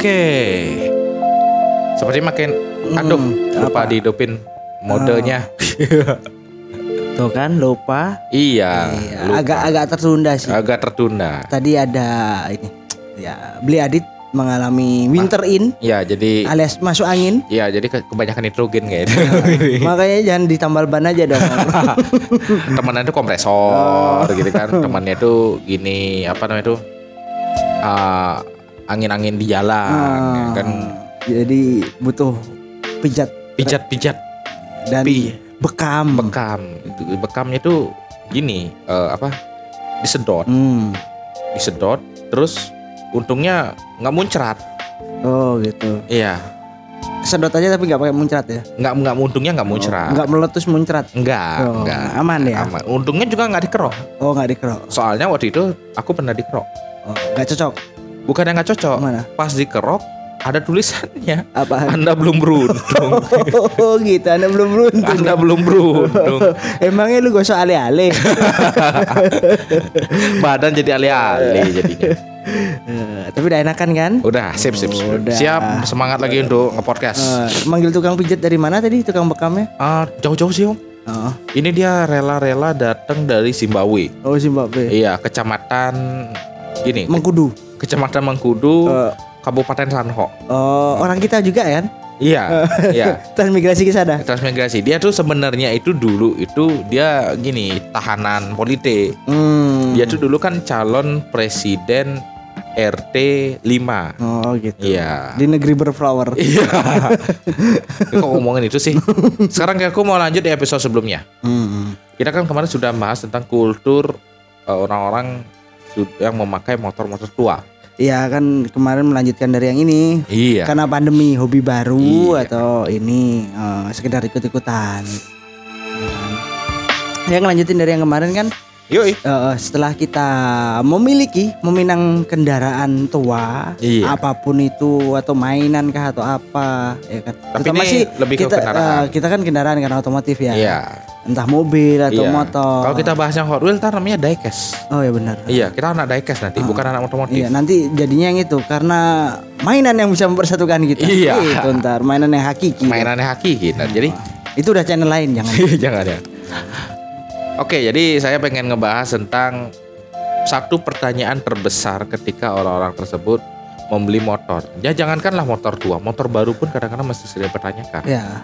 Oke. Seperti makin aduh Hmm, lupa apa? dihidupin modenya. Tuh kan lupa. iya. Iya, agak-agak tertunda sih. agak tertunda. Tadi ada ini. Ya, beli Adit mengalami winter in Ya, jadi alias masuk angin. ya jadi ke- kebanyakan nitrogen kayaknya. Makanya jangan ditambal ban aja dong. Temennya itu kompresor gitu kan. Temannya itu gini apa namanya itu? ah, angin-angin di jalan ya Ah, kan Jadi butuh pijat pijat-pijat dan pi bekam. bekam. Itu bekamnya itu gini eh, apa? Disedot, Hmm. disedot terus untungnya nggak muncrat. Oh gitu. Iya, Sedot aja tapi nggak pakai muncrat ya? nggak nggak untungnya nggak muncrat. Nggak meletus muncrat. Enggak, Oh, enggak. aman ya? Aman. Untungnya juga nggak dikerok. Oh nggak dikerok. Soalnya waktu itu aku pernah dikerok. Oh, nggak cocok. Bukan yang nggak cocok. Mana? Pas dikerok ada tulisannya. Apaan? Anda belum beruntung. Oh gitu, Anda belum beruntung. Anda belum beruntung. Emangnya lu gosok ale-ale? Badan jadi alih-alih jadinya. Eh, tapi udah enakan kan? Udah, sip sip. sip. Udah. Siap, semangat lagi untuk nge-podcast. Eh, manggil tukang pijat dari mana tadi tukang bekamnya? Ah, jauh-jauh sih, Om. Oh, Ini dia rela-rela datang dari Zimbabwe. oh Zimbabwe. Iya, kecamatan gini, Mengkudu. Kecamatan Mengkudu, Eh, Kabupaten Sanho. oh, orang kita juga kan? Iya, iya. Transmigrasi ke sana. Transmigrasi. Dia tuh sebenarnya itu dulu itu dia gini, tahanan politik. Hmm. Dia tuh dulu kan calon presiden RT 5. Oh gitu. Iya. Di negeri berflower. Iya. Kok ngomongin itu sih? Sekarang aku mau lanjut di episode sebelumnya. Hmm. Kita kan kemarin sudah bahas tentang kultur eh, orang-orang yang memakai motor-motor tua. Iya kan kemarin melanjutkan dari yang ini Iya. karena pandemi hobi baru Iya. atau ini eh, sekedar ikut-ikutan. Yang lanjutin dari yang kemarin kan Yoi. eh, setelah kita memiliki meminang kendaraan tua Iya. apa pun itu atau mainan kah atau apa ya kan. Tapi Terutama ini sih lebih ke kita kendaraan. eh, kita kan kendaraan kan otomotif ya. Iya. Entah mobil atau Iya. motor. Kalau kita bahas yang Hot Wheels ntar namanya diecast. Oh ya benar. Iya, kita anak diecast nanti, bukan anak otomotif. Iya nanti jadinya yang itu karena mainan yang bisa mempersatukan kita. Iya. Itu ntar mainan yang hakiki. Mainannya hakiki. Nah, jadi Itu udah channel lain jangan. jangan ya. Oke, jadi saya pengen ngebahas tentang satu pertanyaan terbesar ketika orang-orang tersebut membeli motor. Ya jangankanlah motor tua, motor baru pun kadang-kadang masih sering dipertanyakan. ya.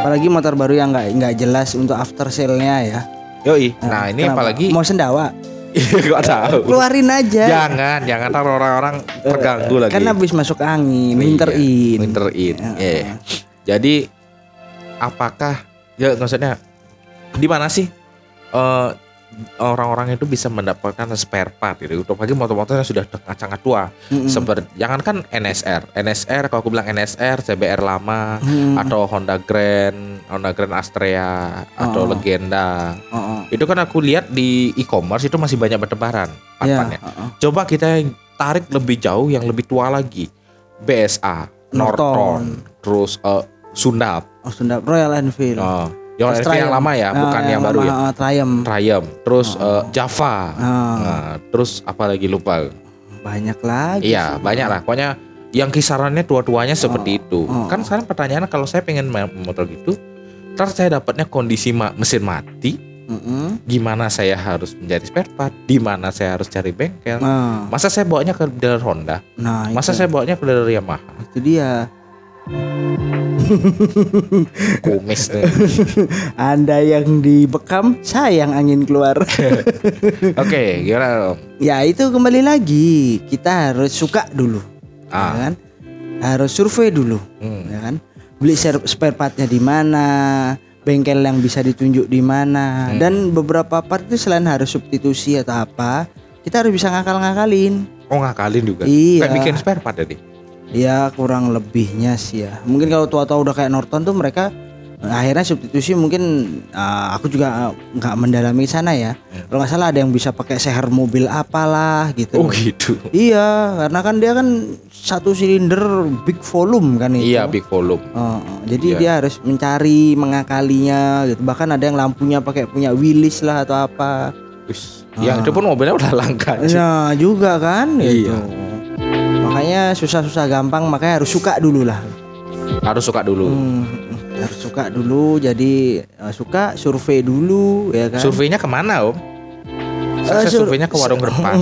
Apalagi motor baru yang nggak nggak jelas untuk after sale-nya ya. Yoi. Nah, ini Kenapa? apalagi mau sendawa. Gak tahu. Keluarin aja. Jangan, jangan ntar orang-orang terganggu lagi. Kan habis masuk angin, Iya, winter in. Winter in. Iya. Jadi apakah ya maksudnya di mana sih eh, orang-orang itu bisa mendapatkan spare part gitu untuk lagi motor-motor yang sudah sangat tua Mm-mm. seperti jangankan NSR NSR kalau aku bilang NSR CBR lama Hmm. atau Honda Grand Honda Grand Astrea atau Oh. Legenda Oh, oh. itu kan aku lihat di e-commerce itu masih banyak bertebaran part-partnya. oh, oh. coba kita tarik lebih jauh yang lebih tua lagi BSA Norton. Norton terus eh, Sundap Oh, Sunda Royal Enfield. oh, yang, Terus yang lama ya Ah, bukan yang, baru lama, ya? ah, Triumph. Triumph. Terus eh, Java. Ah, Nah, terus apa lagi lupa? Banyak lagi. Iya banyak lah. Pokoknya yang kisarannya tua-tuanya seperti itu. Oh. kan sekarang pertanyaannya kalau saya pengen motor gitu ntar saya dapatnya kondisi ma- mesin mati Mm-mm. gimana saya harus mencari spare part di mana saya harus cari bengkel Nah, masa saya bawanya ke dealer Honda nah masa itu, saya bawanya ke dealer Yamaha? Itu dia. kumis tuh. Anda yang dibekam, saya yang angin keluar. oke gimana Om? ya itu kembali lagi kita harus suka dulu, ya ah kan? Harus survei dulu, hmm. ya kan? Beli spare partnya di mana, bengkel yang bisa ditunjuk di mana, Hmm. dan beberapa part itu selain harus substitusi atau apa, kita harus bisa ngakal-ngakalin. oh ngakalin juga Iya. kayak bikin spare part tadi Ya kurang lebihnya sih ya. Mungkin kalau tua-tua udah kayak Norton tuh mereka eh, akhirnya substitusi mungkin eh, aku juga eh, nggak mendalami sana ya. Hmm. Kalau nggak salah ada yang bisa pakai seher mobil apalah gitu. oh gitu Iya, karena kan dia kan satu silinder big volume kan itu. iya big volume oh. jadi Iya. dia harus mencari mengakalinya gitu. Bahkan ada yang lampunya pakai punya Willys lah atau apa. Wis, yang itu pun mobilnya udah langka. Nah, juga kan Iya. Makanya susah-susah gampang makanya harus suka dulu lah Harus suka dulu. Hmm, harus suka dulu jadi eh, suka survei dulu ya kan Surveinya ke mana om? Saya sur- surveinya ke warung depan.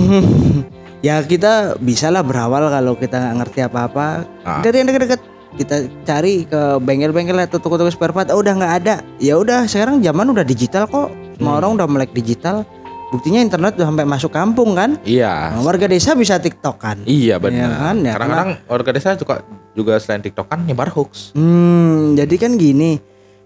ya kita bisalah berawal kalau kita nggak ngerti apa-apa Ah. dari yang dekat-dekat kita cari ke bengkel-bengkel atau toko-toko spare part oh, udah nggak ada ya udah sekarang zaman udah digital kok semua Hmm. orang udah melek digital buktinya internet udah sampai masuk kampung kan Iya. Nah, warga desa bisa tiktok kan Iya Iya benar. kan, ya, Kadang-kadang warga desa juga juga selain TikTok kan nyebar hoax. Hmm, jadi kan gini,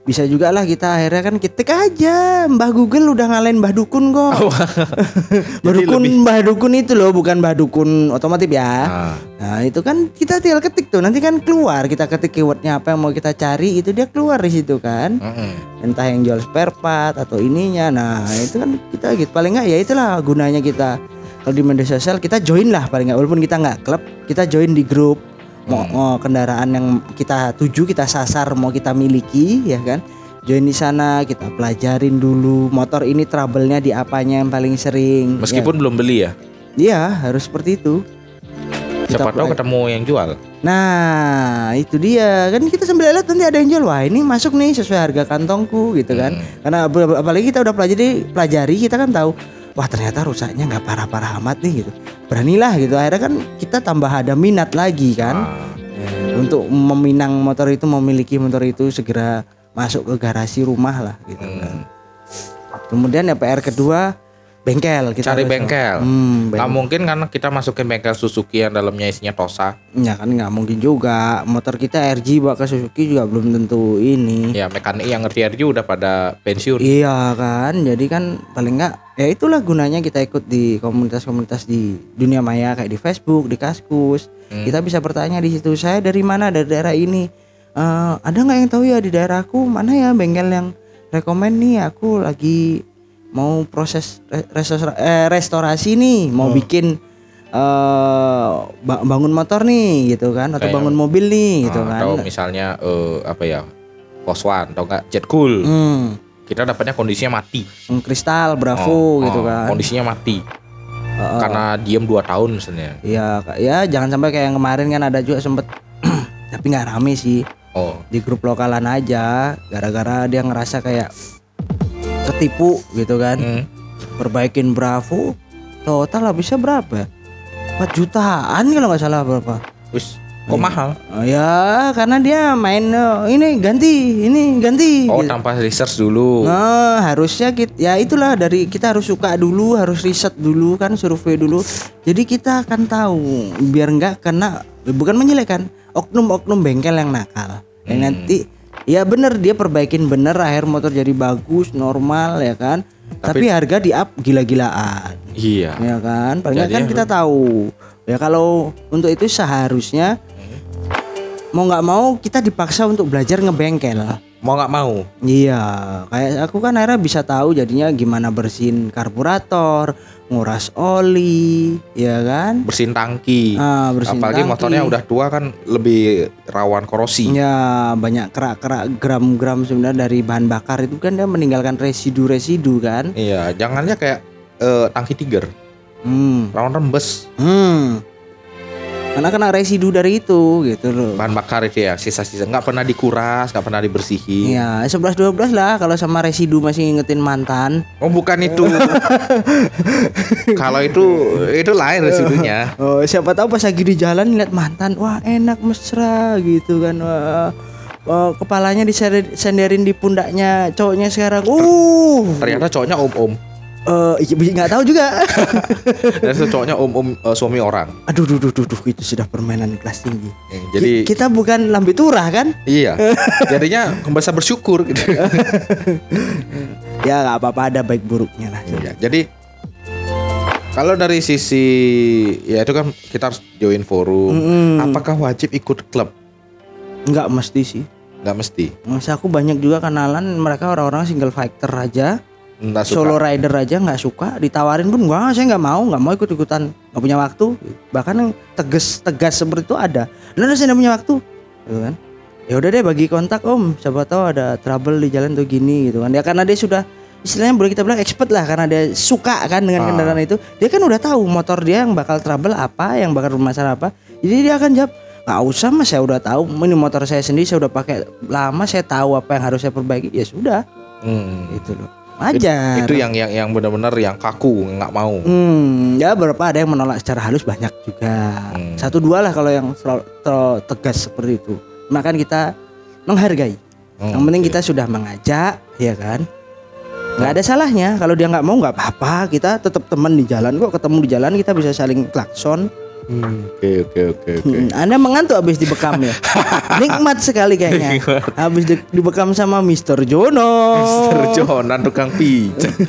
bisa juga lah kita akhirnya kan ketik aja. Mbah Google udah ngalahin Mbah Dukun kok. Mbah Jadi Dukun, lebih- Mbah Dukun itu loh, bukan Mbah Dukun otomotif ya. Nah, Nah itu kan kita tinggal ketik tuh, nanti kan keluar kita ketik keywordnya apa yang mau kita cari itu dia keluar di situ kan. mm-mm. Entah yang jual spare part atau ininya, nah itu kan kita gitu. Paling nggak ya itulah gunanya kita. Kalau di media sosial kita join lah paling nggak. Walaupun kita nggak klub kita join di grup mau, Hmm. mau kendaraan yang kita tuju kita sasar mau kita miliki ya kan join di sana kita pelajarin dulu motor ini trouble-nya di apanya yang paling sering Meskipun belum beli ya. ya, iya harus seperti itu Siapa tahu ketemu yang jual. nah itu dia kan kita sambil lihat nanti ada yang jual wah ini masuk nih sesuai harga kantongku gitu kan Hmm. karena ap- apalagi kita udah pelajari pelajari kita kan tahu wah ternyata rusaknya nggak parah-parah amat nih gitu. Beranilah gitu. Akhirnya kan kita tambah ada minat lagi kan. Ah, Eh, untuk meminang motor itu memiliki motor itu segera masuk ke garasi rumah lah gitu hmm. kan kemudian ya PR kedua bengkel kita Cari bengkel. hmm, Nggak mungkin kan kita masukin bengkel Suzuki yang dalamnya isinya Tosa. ya kan nggak mungkin juga motor kita RG bawa ke Suzuki juga belum tentu ini Ya mekanik yang ngerti RG udah pada pensiun. Iya kan, jadi kan paling nggak ya itulah gunanya kita ikut di komunitas-komunitas di dunia maya kayak di Facebook, di Kaskus. Hmm. Kita bisa bertanya di situ, saya dari mana, dari daerah ini. Eh, ada nggak yang tahu ya di daerahku mana ya bengkel yang rekomend nih? Aku lagi mau proses re- restora- eh, restorasi nih, mau Oh. bikin eh ba- bangun motor nih gitu kan, atau Kayak- bangun mobil nih gitu Ah, kan. Atau misalnya eh, apa ya? Poswan atau enggak Jet Cool. Hmm, Kita dapatnya kondisinya mati. kristal, bravo Oh, gitu oh, kan. Kondisinya mati. Heeh. Karena diem 2 tahun misalnya. Iya, ya jangan sampai kayak yang kemarin kan ada juga sempet tapi nggak rame sih Oh, di grup lokalan aja gara-gara dia ngerasa kayak ketipu gitu kan hmm. perbaikin Bravo total habisnya berapa 4 jutaan kalau nggak salah berapa Wis, kok mahal? oh, ya karena dia main eh, ini ganti ini ganti Oh, gitu. tanpa research dulu. Nah, harusnya kita ya itulah dari kita harus suka dulu, harus riset dulu kan, survei dulu. Jadi kita akan tahu biar nggak kena bukan menjelekkan oknum-oknum bengkel yang nakal. Yang Hmm. nanti ya bener dia perbaikin bener akhir motor jadi bagus, normal ya kan. Tapi, harga di up gila-gilaan. Iya. Ya kan? Paling nggak Jadi kan kita tahu. Ya kalau untuk itu seharusnya mau nggak mau kita dipaksa untuk belajar ngebengkel. Mau nggak mau? Iya, kayak aku kan akhirnya bisa tahu jadinya gimana bersihin karburator, nguras oli, ya kan? Bersihin tangki. Ah, bersihin Apalagi tangki. motornya udah tua kan lebih rawan korosi. Ya, banyak kerak-kerak gram-gram sebenarnya dari bahan bakar itu kan dia meninggalkan residu-residu kan? Iya, jangannya kayak eh, tangki tiger, Hmm. rawan rembes. Hmm. Karena kena residu dari itu gitu loh. Bahan bakar itu ya, sisa-sisa nggak pernah dikuras, nggak pernah dibersihin. Iya, 11 12 lah kalau sama residu masih ngingetin mantan. Oh bukan itu. Kalau itu itu lain residunya. Oh, siapa tahu pas lagi di jalan lihat mantan, wah enak mesra gitu kan. Wah, wah, kepalanya disenderin di pundaknya cowoknya sekarang. Uh, Ternyata cowoknya om-om. Eh, iya, nggak tahu juga. Dan cowoknya om-om eh, suami orang. aduh, duh, duh, duh, duh, itu sudah permainan kelas tinggi. Eh, Jadi Ki- kita bukan lambe turah kan? iya. Jadinya bisa bersyukur gitu. Ya nggak apa-apa ada baik buruknya lah. Iya, Jadi kalau dari sisi ya itu kan kita harus join forum. Mm-mm. Apakah wajib ikut klub? Nggak mesti sih. Nggak mesti. Masa aku banyak juga kenalan mereka orang-orang single fighter aja, Nggak suka. solo rider aja nggak suka, ditawarin pun gua saya nggak mau, nggak mau ikut ikutan, nggak punya waktu. Bahkan yang tegas tegas seperti itu ada. Dan saya nggak punya waktu, gitu kan? Ya udah deh bagi kontak om, siapa tahu ada trouble di jalan tuh gini gitu kan. Ya karena dia sudah istilahnya boleh kita bilang expert lah karena dia suka kan dengan Ah. kendaraan itu. Dia kan udah tahu motor dia yang bakal trouble apa, yang bakal bermasalah apa. Jadi dia akan jawab nggak usah mas saya udah tahu ini motor saya sendiri saya udah pakai lama saya tahu apa yang harus saya perbaiki ya sudah Hmm. itu loh wajar Itu yang yang yang benar-benar yang kaku nggak mau. Hmm, ya beberapa ada yang menolak secara halus banyak juga. Hmm. Satu dua lah kalau yang terlalu, terlalu tegas seperti itu. Makan kita menghargai. Hmm, yang penting oke. kita sudah mengajak, ya kan? nggak ada salahnya kalau dia nggak mau nggak apa-apa kita tetap teman di jalan kok ketemu di jalan kita bisa saling klakson Oke oke oke oke. Hmm, anda mengantuk habis dibekam ya nikmat sekali kayaknya habis di- dibekam sama Mr. Jono Mister Jonan tukang pijat.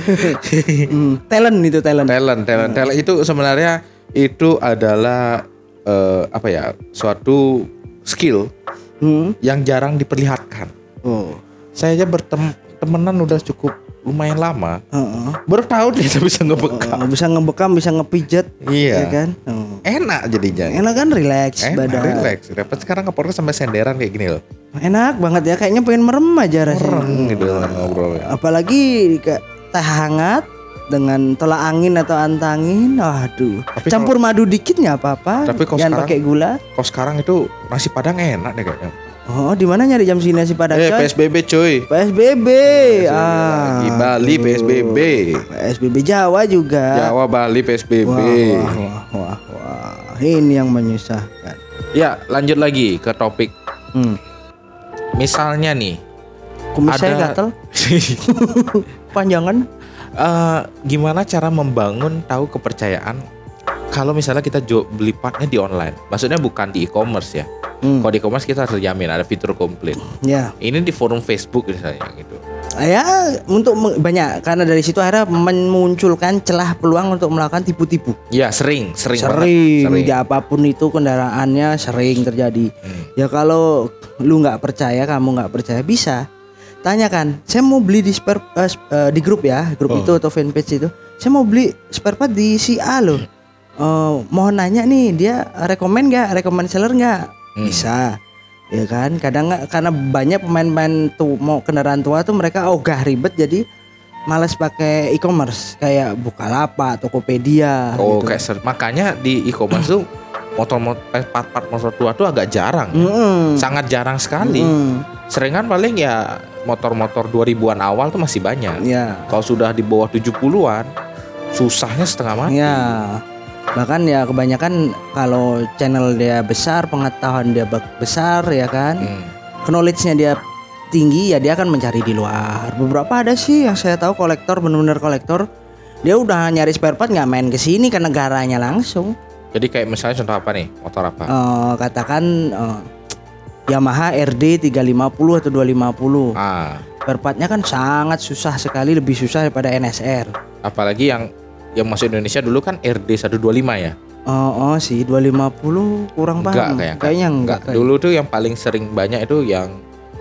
Hmm, talent itu talent talent, talent, talent itu sebenarnya itu adalah eh, apa ya suatu skill Hmm. yang jarang diperlihatkan. oh Saya aja bertemenan udah cukup lumayan lama. Heeh. Baru tahu dia bisa ngebekam. Oh, bisa ngebekam, bisa ngepijat, Iya. ya kan? Oh. Enak jadinya. Enak kan relax Enak, badan. relax. Dapat sekarang ke podcast sampai senderan kayak gini loh. Enak banget ya, kayaknya pengen merem aja rasanya. Merem gitu ngobrol. Apalagi kayak teh hangat dengan tolak angin atau antangin, aduh. Tapi Campur madu dikit nggak apa-apa. Tapi kalau Jangan pakai gula. Kok sekarang itu nasi padang enak deh kayaknya. Oh, di mana nyari jam sini nasi padang? Eh coy? PSBB cuy. PSBB. Ah. Di Bali. PSBB. PSBB Jawa juga. Jawa Bali PSBB. Wah, wah, wah, wah. Ini yang menyusahkan. Ya, lanjut lagi ke topik. Hmm. Misalnya nih, Kumis saya Ada- gatel, panjangan. eh, gimana cara membangun tahu kepercayaan kalau misalnya kita beli partnya di online? Maksudnya bukan di e-commerce ya. Hmm. Kalau di e-commerce kita harus jamin ada fitur komplain. Ya, Ini di forum Facebook misalnya gitu. Ya untuk banyak karena dari situ akhirnya memunculkan celah peluang untuk melakukan tipu-tipu. Ya sering, sering. Sering, Sering. ya apa pun itu kendaraannya sering terjadi. Hmm. Ya kalau lu nggak percaya, kamu nggak percaya bisa tanyakan. Saya mau beli di spare sp- eh, di grup ya, grup Oh. itu atau fanpage itu. Saya mau beli spare part di si A loh. Eh, mohon nanya nih, dia rekomend nggak, rekomend seller nggak? Hmm. Bisa. Ya kan, kadang karena banyak pemain-pemain tuh mau kendaraan tua tuh mereka ogah ribet jadi males pakai e-commerce kayak Bukalapak, Tokopedia Oh, gitu. kayak ser- makanya di e-commerce tuh motor-motor eh, part-part motor tua tuh agak jarang. Mm-mm. Sangat jarang sekali. Mm-mm. Seringan paling ya motor-motor 2000-an awal tuh masih banyak. Ya. Kalau sudah di bawah 70-an susahnya setengah mati. Ya, bahkan ya kebanyakan kalau channel dia besar, pengetahuan dia besar ya kan, Hmm. knowledge-nya dia tinggi ya dia akan mencari di luar. Beberapa ada sih yang saya tahu kolektor benar-benar kolektor, dia udah nyari spare part nggak main ke sini ke negaranya langsung. Jadi kayak misalnya contoh apa nih? Motor apa? Eh, katakan eh, Yamaha RD 350 atau 250. Ah, Spare part-nya kan sangat susah sekali, lebih susah daripada NSR. apalagi yang yang masuk Indonesia dulu kan RD 125 ya. Oh, oh sih 250 kurang Enggak paham. kayak Kayaknya enggak. Enggak. kayak- Dulu tuh yang paling sering banyak itu yang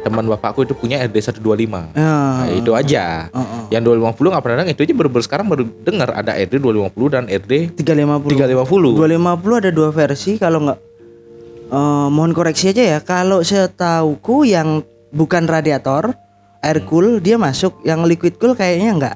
teman bapakku itu punya RD 125. Ya, Nah, itu aja. oh, oh. Yang 250 nggak pernah dengar, itu aja baru-baru sekarang baru dengar ada RD 250 dan RD 350. 350. 250 ada dua versi kalau nggak eh, mohon koreksi aja ya. Kalau setauku yang bukan radiator air Hmm. cool dia masuk, yang liquid cool kayaknya enggak.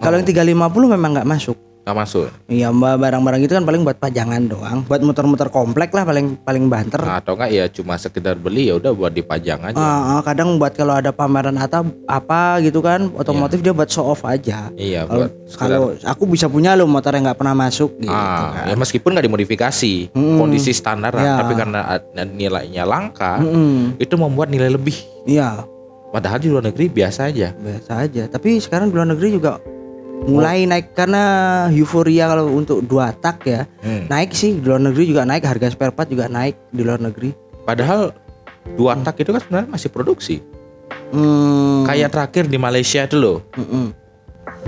Kalau Oh. yang 350 memang nggak masuk. nggak masuk. Iya, mbak barang-barang itu kan paling buat pajangan doang, buat muter-muter komplek lah paling paling banter. Nah, atau enggak ya cuma sekedar beli ya udah buat dipajang aja. Ah, ah, kadang buat kalau ada pameran atau apa gitu kan, otomotif dia buat show off aja. Iya, Kalau kalau aku bisa punya loh motor yang nggak pernah masuk gitu. Ah, kan. ya meskipun nggak dimodifikasi, Hmm. kondisi standar Ya. tapi karena nilainya langka, Mm-mm. itu membuat nilai lebih. Iya, Padahal di luar negeri biasa aja. biasa aja. Tapi sekarang di luar negeri juga mulai naik karena euforia kalau untuk dua tak ya. Hmm. Naik sih di luar negeri juga naik, harga spare part juga naik di luar negeri. Padahal dua tak itu kan sebenarnya masih produksi. Hmm, Kayak terakhir di Malaysia itu loh. mm-mm.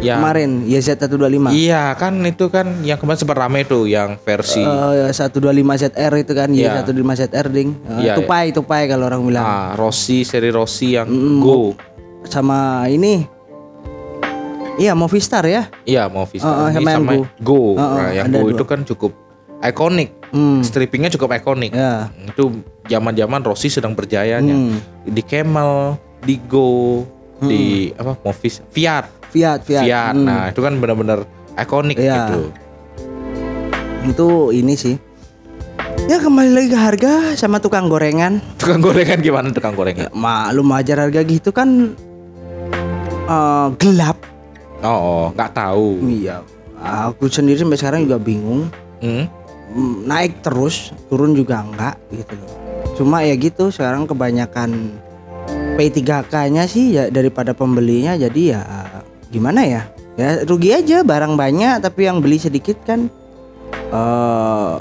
Yang kemarin YZ125. Iya kan itu kan yang kemarin sempat rame tuh yang versi Eh, 125 ZR itu kan Iya. Y125 ZR ding. Eh, Iya, tupai tupai kalau orang bilang. ah, Rossi seri Rossi yang Mm, Go. Sama ini Iya, Movistar ya. Iya ah, Ini sama Go. Go. Ah, ah, Nah, yang Go dua. itu kan cukup ikonik. Hmm. Strippingnya cukup ikonik. Ya. Itu zaman-zaman Rossi sedang berjayanya. Hmm. Di Camel, di Go, di apa Movis, Fiat, Fiat, Fiat. Fiat. Hmm. Nah, itu kan benar-benar ikonik Iya. gitu. itu ini sih Ya kembali lagi ke harga sama tukang gorengan. Tukang gorengan gimana tukang gorengan? Ya, maklum aja harga gitu kan eh, gelap. Oh, oh, nggak tahu. Iya. Aku sendiri sampai sekarang juga bingung. Hmm? Mm, Naik terus, turun juga enggak gitu loh. Cuma ya gitu sekarang kebanyakan P3K-nya sih ya daripada pembelinya jadi ya gimana ya? Ya rugi aja barang banyak tapi yang beli sedikit kan eh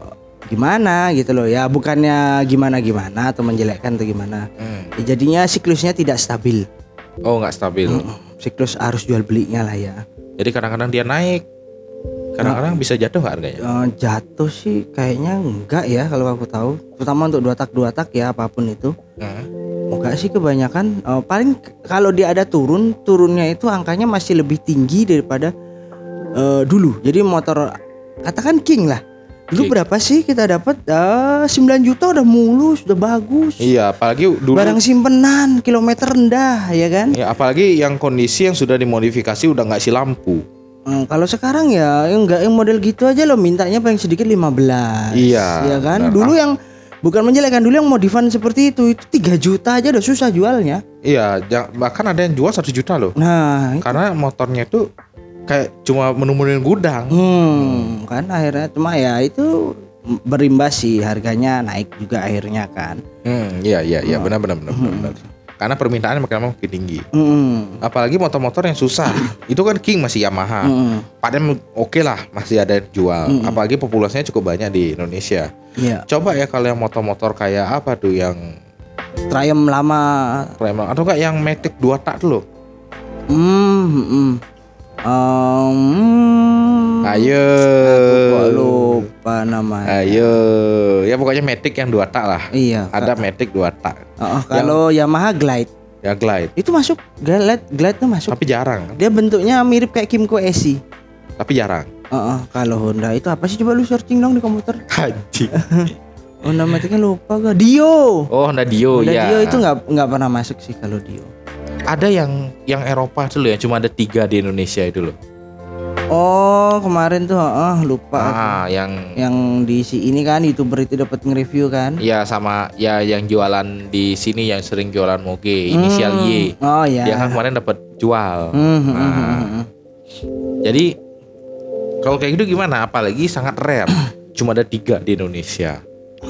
gimana gitu loh ya bukannya gimana gimana atau menjelekkan atau gimana Hmm. Ya, jadinya siklusnya tidak stabil Oh, nggak stabil. Mm, siklus arus jual belinya lah ya. Jadi kadang-kadang dia naik, kadang-kadang bisa jatuh nggak harganya? Eh, jatuh sih kayaknya enggak ya kalau aku tahu. Terutama untuk dua tak dua tak ya apa pun itu. Hmm. enggak sih kebanyakan. Eh, paling kalau dia ada turun turunnya itu angkanya masih lebih tinggi daripada eh, dulu. Jadi motor katakan king lah dulu berapa sih kita dapat Eh, 9 juta udah mulus udah bagus Iya, apalagi dulu. barang simpenan kilometer rendah ya kan Ya, apalagi yang kondisi yang sudah dimodifikasi udah nggak isi lampu. Hmm, kalau sekarang ya yang enggak yang model gitu aja lo mintanya paling sedikit 15 Iya, ya kan benar. dulu yang bukan menjelekkan dulu yang modifan seperti itu itu 3 juta aja udah susah jualnya Iya, bahkan ada yang jual satu juta loh. nah Karena motornya itu kayak cuma menemuin gudang. Hmm, kan akhirnya cuma ya itu berimbas sih harganya naik juga akhirnya kan. Hmm, iya iya iya benar benar benar benar. benar. Karena permintaannya makin lama makin tinggi. Hmm. Apalagi motor-motor yang susah. itu kan King masih Yamaha. Hmm. Padahal oke lah masih ada yang jual. Apalagi populasinya cukup banyak di Indonesia. Iya, Coba ya kalau yang motor-motor kayak apa tuh yang Triumph lama. Prima atau enggak yang Matic 2 tak tuh loh. Hmm, hmm, hmm. Um, Ayo. aku lupa namanya. Ayo. Ya pokoknya Matic yang 2 tak lah. Iya. Ada Matic 2 tak. Oh, kalau Yamaha Glide Ya Glide. itu masuk Glide Glide tuh masuk. Tapi jarang. Dia bentuknya mirip kayak Kimco SI. Tapi jarang. Oh, oh, kalau Honda itu apa sih coba lu searching dong di komputer. Haji. Honda Maticnya lupa gak? Dio. Oh, Honda Dio Honda ya. Dio itu nggak nggak pernah masuk sih kalau Dio. Ada yang yang Eropa loh ya cuma ada tiga di Indonesia itu loh. Oh kemarin tuh, oh, lupa. aku. Ah, yang Yang di si ini kan youtuber itu dapat nge-review kan? ya sama ya yang jualan di sini yang sering jualan moge inisial Hmm. Y. Oh ya. Dia kan kemarin dapat jual. Hmm, hmm, Nah. hmm, hmm, hmm. Jadi kalau kayak gitu gimana? Apalagi sangat rare. cuma ada tiga di Indonesia.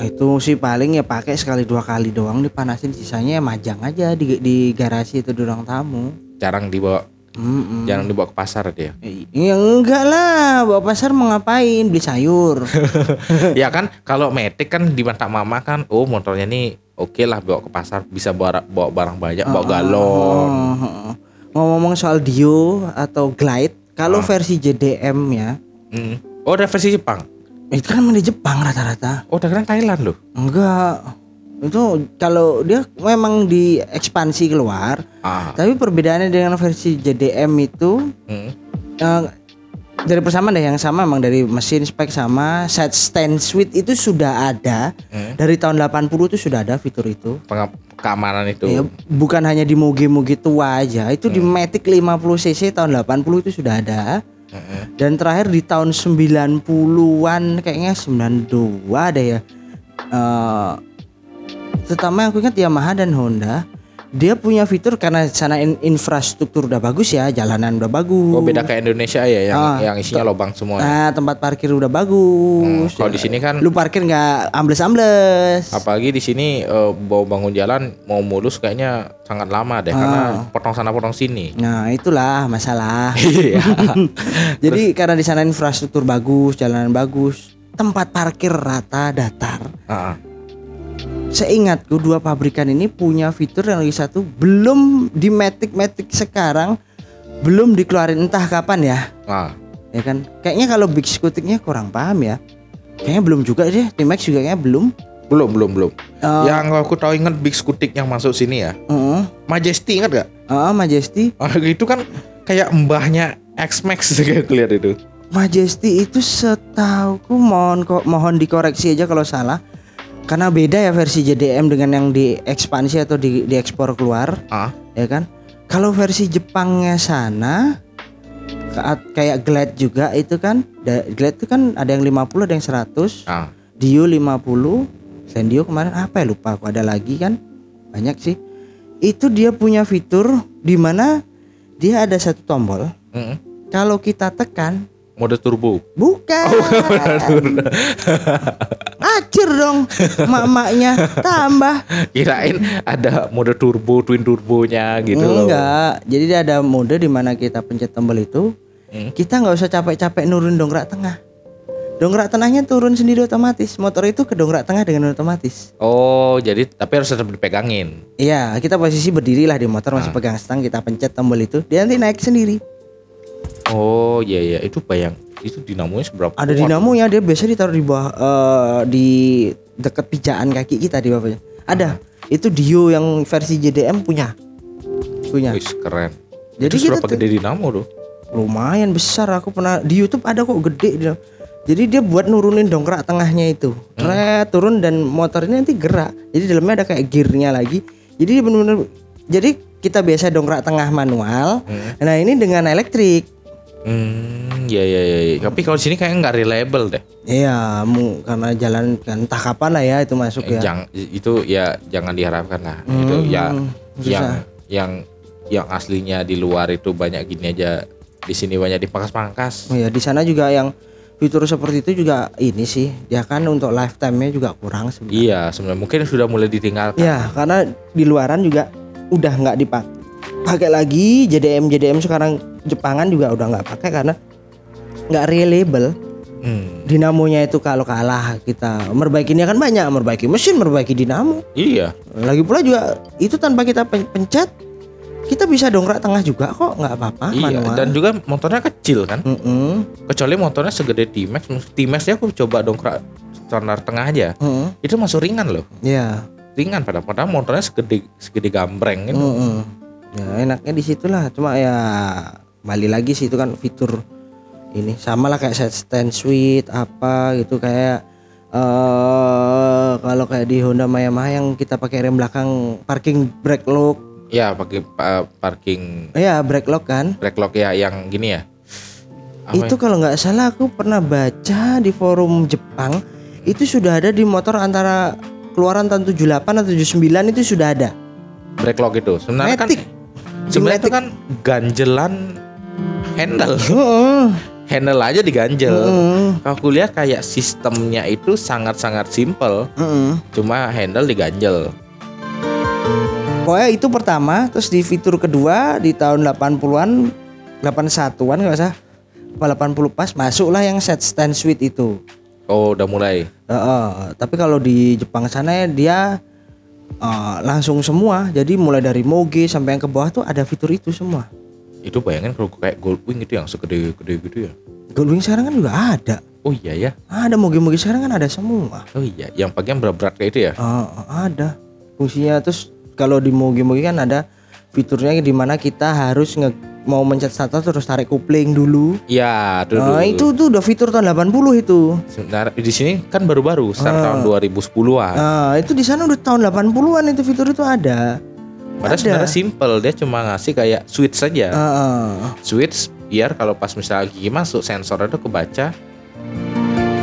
Oh, itu sih paling ya pakai sekali dua kali doang dipanasin sisanya ya majang aja di di garasi itu di ruang tamu. Jarang dibawa, hmm. jarang dibawa ke pasar dia. Ya enggak lah, bawa pasar mau ngapain? Beli sayur. ya kan kalau Matic kan di mata mama kan, oh motornya nih oke lah bawa ke pasar bisa bawa bawa barang banyak, bawa galon. Oh, oh, oh. Ngomong-ngomong soal Dio atau Glide, kalau Ah. versi JDM ya, Hmm. Oh ada versi Jepang. Itu kan di Jepang rata-rata. Oh udah Thailand loh. Enggak. Itu kalau dia memang diekspansi keluar, Ah. tapi perbedaannya dengan versi JDM itu Hmm. eh, dari persamaan deh yang sama emang dari mesin spek sama set stand suite itu sudah ada Hmm. dari tahun 80 itu sudah ada fitur itu. Pengap- keamanan itu. Ya, bukan hanya di moge-moge tua aja, itu di Matic 50 cc tahun 80 itu sudah ada. Dan terakhir di tahun 90-an kayaknya 92 deh ya. Eh terutama aku ingat Yamaha dan Honda dia punya fitur karena sana in- infrastruktur udah bagus ya, jalanan udah bagus. Oh beda kayak Indonesia ya yang Ah, yang isinya lobang semua. ya? Nah, tempat parkir udah bagus. Hmm, kalau di sini kan- lu parkir nggak ambles-ambles. Apalagi di sini eh, mau bangun jalan mau mulus kayaknya sangat lama deh karena potong sana potong sini. Nah, itulah masalah. Iya. Jadi karena di sana infrastruktur bagus, jalanan bagus, tempat parkir rata datar. Ah, Seingatku dua pabrikan ini punya fitur yang lagi satu belum di Matic Matic sekarang belum dikeluarin entah kapan ya. ah. Ya kan? Kayaknya kalau Big Scootingnya kurang paham ya. Kayaknya belum juga deh. T-Max juga kayaknya belum. Belum belum belum. Eh, yang aku tahu inget Big Scootik yang masuk sini ya. heeh. Majesty inget gak? Ah, Majesty. Ah, itu kan kayak mbahnya X Max kayak lihat itu. Majesty itu setauku mohon kok mohon dikoreksi aja kalau salah. Karena beda ya versi JDM dengan yang diekspansi atau di diekspor keluar, Ah, ya kan? Kalau versi Jepangnya sana ka- kayak Glide juga itu kan, Glide itu kan ada yang 50 ada yang 100. ah. Dio 50 selain Dio kemarin apa ya lupa aku ada lagi kan banyak sih itu dia punya fitur di mana dia ada satu tombol Mm-mm. kalau kita tekan Mode turbo. bukan acir dong mak-maknya tambah Kirain ada mode turbo, twin turbonya gitu loh. enggak jadi dia ada mode di mana kita pencet tombol itu Hmm. kita nggak usah capek-capek nurun dongkrak tengah dongkrak tengahnya turun sendiri otomatis motor itu ke dongkrak tengah dengan otomatis Oh, jadi tapi harus tetap dipegangin. Iya, kita posisi berdiri lah di motor masih Ah. pegang stang, kita pencet tombol itu, dia nanti naik sendiri. Oh, iya iya, itu bayang itu dinamonya seberapa? Ada kuat? dinamonya, dia biasa ditaruh di bawah eh, di dekat pijaan kaki kita di bawahnya. Ada. Itu Dio yang versi JDM punya. Punya. Wih, keren. Jadi itu kita seberapa gede dinamo tuh? Lumayan besar aku pernah di YouTube ada kok gede dia. Jadi dia buat nurunin dongkrak tengahnya itu. Tret, turun dan motornya nanti gerak. Jadi dalamnya ada kayak gearnya lagi. Jadi benar-benar jadi kita biasa dongkrak tengah manual. Hmm. Nah, ini dengan elektrik. Hmm, ya ya ya. Tapi kalau di sini kayaknya nggak reliable deh. Iya, mu, karena jalan kan entah kapan lah ya itu masuk ya. Jang, itu ya jangan diharapkan lah. itu ya Hmm, yang susah. yang yang aslinya di luar itu banyak gini aja. Di sini banyak dipangkas-pangkas. Oh ya, di sana juga yang fitur seperti itu juga ini sih, ya kan untuk lifetime-nya juga kurang sebenarnya. Iya, sebenarnya mungkin sudah mulai ditinggalkan. Ya, karena di luaran juga udah nggak dipakai pakai lagi JDM JDM sekarang Jepangan juga udah nggak pakai karena nggak reliable. Hmm, Dinamonya itu kalau kalah kita merbaikinya kan banyak, merbaiki mesin, merbaiki dinamo. iya. Lagi pula juga itu tanpa kita pen- pencet kita bisa dongkrak tengah juga kok nggak apa-apa iya, manual. dan juga motornya kecil kan. Mm-mm, Kecuali motornya segede T-Max. T-Max ya aku coba dongkrak standar tengah aja. mm-mm, Itu masuk ringan loh. ya. Ringan padahal padahal motornya segede segede gambreng gitu. mm-mm. Ya enaknya di situlah. Cuma ya balik lagi sih itu kan fitur ini sama lah kayak set stand suite apa gitu kayak eh kalau kayak di Honda Yamaha yang kita pakai rem belakang parking brake lock. Ya pakai pa- parking Ya brake lock kan. brake lock ya yang gini ya. Apa itu kalau nggak salah aku pernah baca di forum Jepang itu sudah ada di motor antara keluaran tahun 78 atau 79 itu sudah ada. brake lock itu sebenarnya kan Matic. sebenarnya itu kan ganjelan handle. Handle aja diganjel. Kalau aku lihat kayak sistemnya itu sangat-sangat simple. Cuma handle diganjel. Pokoknya itu pertama, terus di fitur kedua di tahun 80-an, 81-an nggak usah, apa 80 pas masuklah yang set stand suite itu. oh udah mulai. Heeh, tapi kalau di Jepang sana dia eh, langsung semua, jadi mulai dari moge sampai yang ke bawah tuh ada fitur itu semua. Itu bayangin kalau kayak Goldwing itu yang segede-gede gitu ya Goldwing sekarang kan juga ada. oh iya ya Ada moge-moge sekarang kan ada semua. oh iya yang bagian berat-berat kayak itu ya Eh, ada fungsinya terus kalau di moge-moge kan ada fiturnya di mana kita harus nge mau mencet starter terus tarik kopling dulu. iya tuh Nah, itu tuh udah fitur tahun 80 itu. sebenarnya di sini kan baru-baru start Ah. tahun 2010-an Nah, itu di sana udah tahun 80-an itu fitur itu ada. Padahal ada. sebenarnya simple dia cuma ngasih kayak switch saja. Heeh. switch biar kalau pas misalnya gigi masuk sensornya tuh kebaca.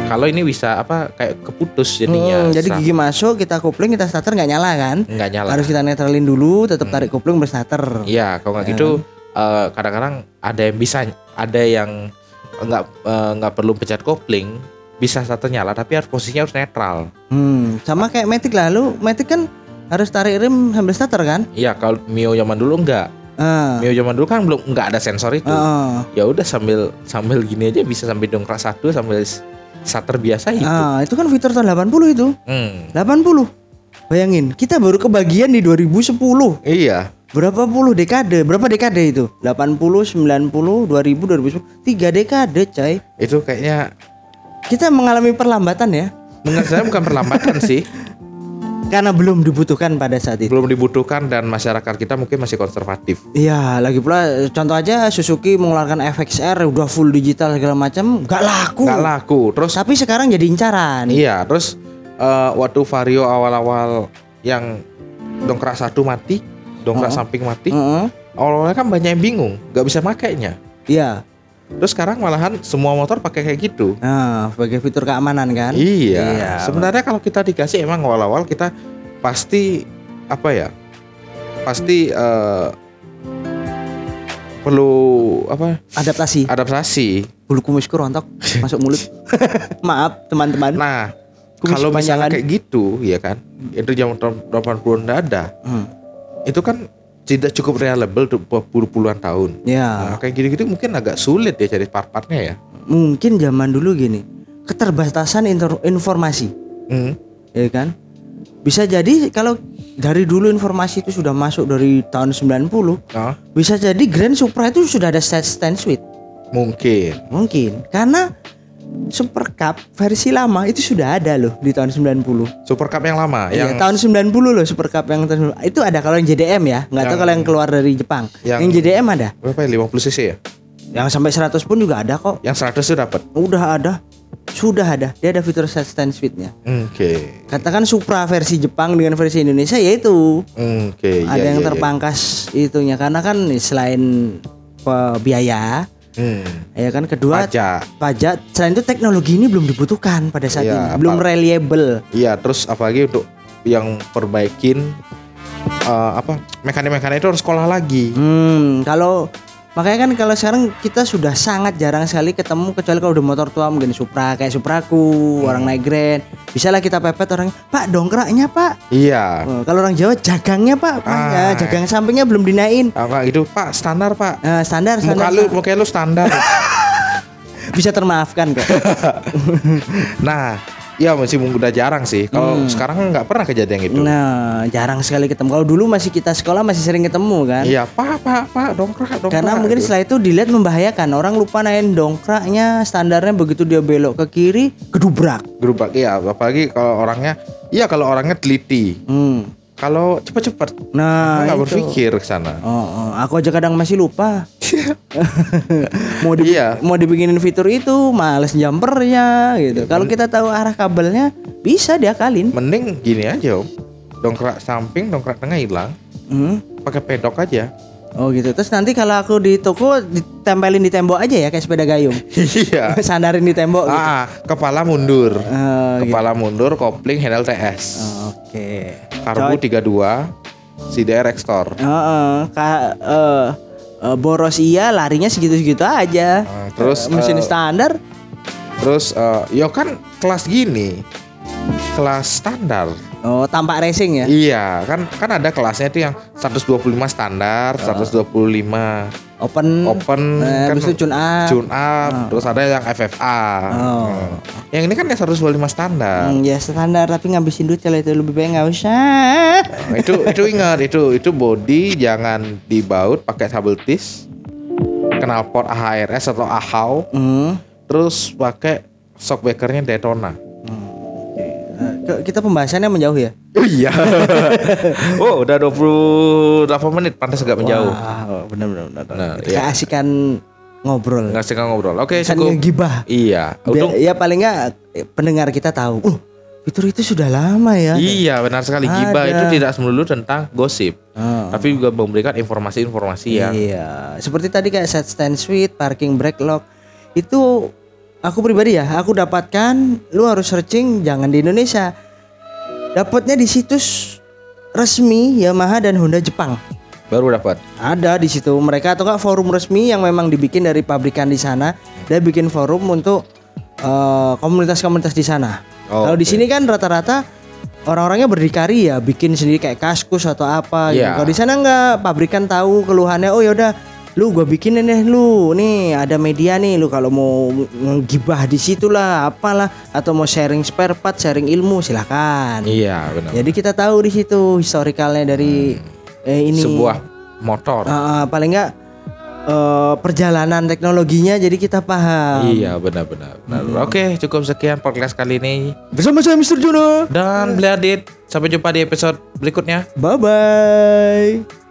Kalau ini bisa apa kayak keputus jadinya. Hmm, jadi gigi masuk, kita kopling, kita starter nggak nyala kan? nggak nyala. Harus kita netralin dulu, tetap tarik kopling berstarter. iya kalau nggak gitu eh, kadang-kadang ada yang bisa ada yang nggak eh, nggak perlu pencet kopling bisa starter nyala tapi harus posisinya harus netral. Hmm, sama kayak Matic lah, lu Matic kan harus tarik rem sambil starter kan? iya kalau Mio zaman dulu enggak Ah. Mio zaman dulu kan belum nggak ada sensor itu Ah. ya udah sambil sambil gini aja bisa sambil dongkrak satu sambil starter biasa itu Ah, itu kan fitur tahun 80 itu. Hmm. 80. Bayangin, kita baru kebagian di 2010. iya Berapa puluh dekade? Berapa dekade itu? 80, 90, 2000, 2010. Tiga dekade, coy. itu kayaknya Kita mengalami perlambatan ya. menurut saya bukan perlambatan sih Karena belum dibutuhkan pada saat itu. belum dibutuhkan dan masyarakat kita mungkin masih konservatif Iya, lagi pula contoh aja Suzuki mengeluarkan FXR udah full digital segala macam, nggak laku. nggak laku terus Tapi sekarang jadi incaran. iya terus eh, waktu Vario awal-awal yang dongkrak satu mati dongkrak Oh. samping mati Heeh. awal-awalnya kan banyak yang bingung nggak bisa makainya Iya. Terus sekarang malahan semua motor pakai kayak gitu. Nah, sebagai fitur keamanan kan? Iya. Sebenarnya kalau kita dikasih emang awal-awal kita pasti apa ya? Pasti eh, perlu apa? adaptasi. Adaptasi. Bulu kumisku rontok masuk mulut. Maaf teman-teman. Nah, Kumis kalau misalnya kayak gitu, ya kan? Itu tahun 80 udah ada. Hmm. Itu kan tidak cukup reliable untuk puluh-puluhan tahun. Ya, Nah, kayak gitu-gitu mungkin agak sulit ya cari part-partnya ya. mungkin zaman dulu gini, keterbatasan informasi, Hmm. ya kan? Bisa jadi kalau dari dulu informasi itu sudah masuk dari tahun 90, Nah, bisa jadi Grand Supra itu sudah ada set stand suite. mungkin. Mungkin karena Super Cup versi lama itu sudah ada loh di tahun 90. Super Cup yang lama Iya, yang tahun 90 loh Super Cup yang tahun 90. itu ada kalau yang JDM ya, nggak tahu kalau yang keluar dari Jepang. yang- Yang, JDM ada, berapa ya 50 cc ya? yang sampai 100 pun juga ada kok. Yang 100 tuh dapat. Udah ada, sudah ada. Dia ada fitur set stand suite-nya. Oke. Katakan Supra versi Jepang dengan versi Indonesia yaitu Oke, ada iya, yang iya. terpangkas itunya karena kan selain biaya Hmm. ya kan kedua Pajak. pajak selain itu teknologi ini belum dibutuhkan pada saat Iya, ini apa- belum reliable Iya, terus apalagi untuk yang perbaikin eh, apa mekanik-mekanik itu harus sekolah lagi. Hmm, kalau makanya kan kalau sekarang kita sudah sangat jarang sekali ketemu kecuali kalau udah motor tua mungkin Supra kayak Supraku, Hmm. orang naik Grand. Bisa lah kita pepet orang, "Pak, dongkraknya, Pak." Iya. Oh, kalau orang Jawa jagangnya, Pak. Pak, Ah. ya, jagang sampingnya belum dinaikin. Apa gitu, Pak, standar, Pak. Eh, standar, Muka standar. lu, Pak. muka lu standar. bisa termaafkan kok. nah, ya masih udah jarang sih. Kalau sekarang nggak pernah kejadian gitu. Hmm. nah, jarang sekali ketemu. Kalau dulu masih kita sekolah masih sering ketemu kan. Iya, Pak, Pak, Pak, dongkrak, dongkrak. Karena mungkin gitu. setelah itu dilihat membahayakan. Orang lupa naik dongkraknya, standarnya begitu dia belok ke kiri, gedubrak. gerubak iya, apalagi kalau orangnya Iya kalau orangnya teliti. Hmm. Kalau cepet-cepet, Nah, nggak berpikir ke sana. Oh, oh, aku aja kadang masih lupa. mau di, Iya. mau dibikinin fitur itu, males jumpernya gitu. Kalau kita tahu arah kabelnya, bisa diakalin. Mending gini aja, Om. Dongkrak samping, dongkrak tengah hilang, Hmm. pakai pedok aja. Oh gitu. Terus nanti kalau aku di toko ditempelin di tembok aja ya kayak sepeda gayung. Iya. Sandarin di tembok gitu. ah, kepala mundur. Eh, gitu. Kepala mundur, kopling, handle TS. Oke. Karbu 32, CDR Extor. Heeh, ka- eh, eh, boros iya, larinya segitu-segitu aja. Ah, terus, Eh, mesin eh, standar. Terus, eh, yo kan kelas gini, kelas standar. Oh, tampak racing ya. Iya, kan kan ada kelasnya itu yang 125 standar, 125 Open. open, Eh, kan itu tune up. tune up, terus ada yang FFA. Oh. Hmm. Yang ini kan yang 125 standar. Hmm, ya standar tapi ngabisin duit kalau itu lebih baik nggak usah. Nah, itu itu ingat itu itu body jangan dibaut pakai subtlety knalpot AHRS atau AHAU Hmm. terus pakai shockbreakernya Daytona ke- Kita pembahasannya menjauh ya. oh iya oh udah 28 menit pantas agak menjauh Wah, benar benar benar. Nah, iya. asikan ngobrol. sih ngobrol oke Kan cukup ngegibah. iya Biar- untung ya paling nggak eh, pendengar kita tahu. Oh, fitur itu sudah lama ya. iya benar sekali gibah itu tidak melulu tentang gosip Oh. tapi juga memberikan informasi-informasi yang Iya, seperti tadi kayak set stand suite, parking brake lock itu aku pribadi ya, aku dapatkan lu harus searching jangan di Indonesia. Dapatnya di situs resmi Yamaha dan Honda Jepang. baru dapat Ada di situ mereka atau enggak forum resmi yang memang dibikin dari pabrikan di sana. Dia bikin forum untuk eh, komunitas-komunitas di sana. Oh, Kalau di oke. sini kan rata-rata orang-orangnya berdikari ya, bikin sendiri kayak kaskus atau apa. gitu. Iya. Kalau di sana enggak, pabrikan tahu keluhannya. Oh yaudah, lu gua bikinin deh lu. Nih ada media nih, lu kalau mau ngegibah di situ lah, apalah, atau mau sharing spare part, sharing ilmu silakan. iya benar Jadi kita tahu di situ historikalnya dari eh, ini sebuah motor ah, paling enggak eh, perjalanan teknologinya jadi kita paham. Iya benar-benar. benar. Oke cukup sekian podcast kali ini Bersama saya Mr. Juno. dan beli Adit. Sampai jumpa di episode berikutnya. Bye bye.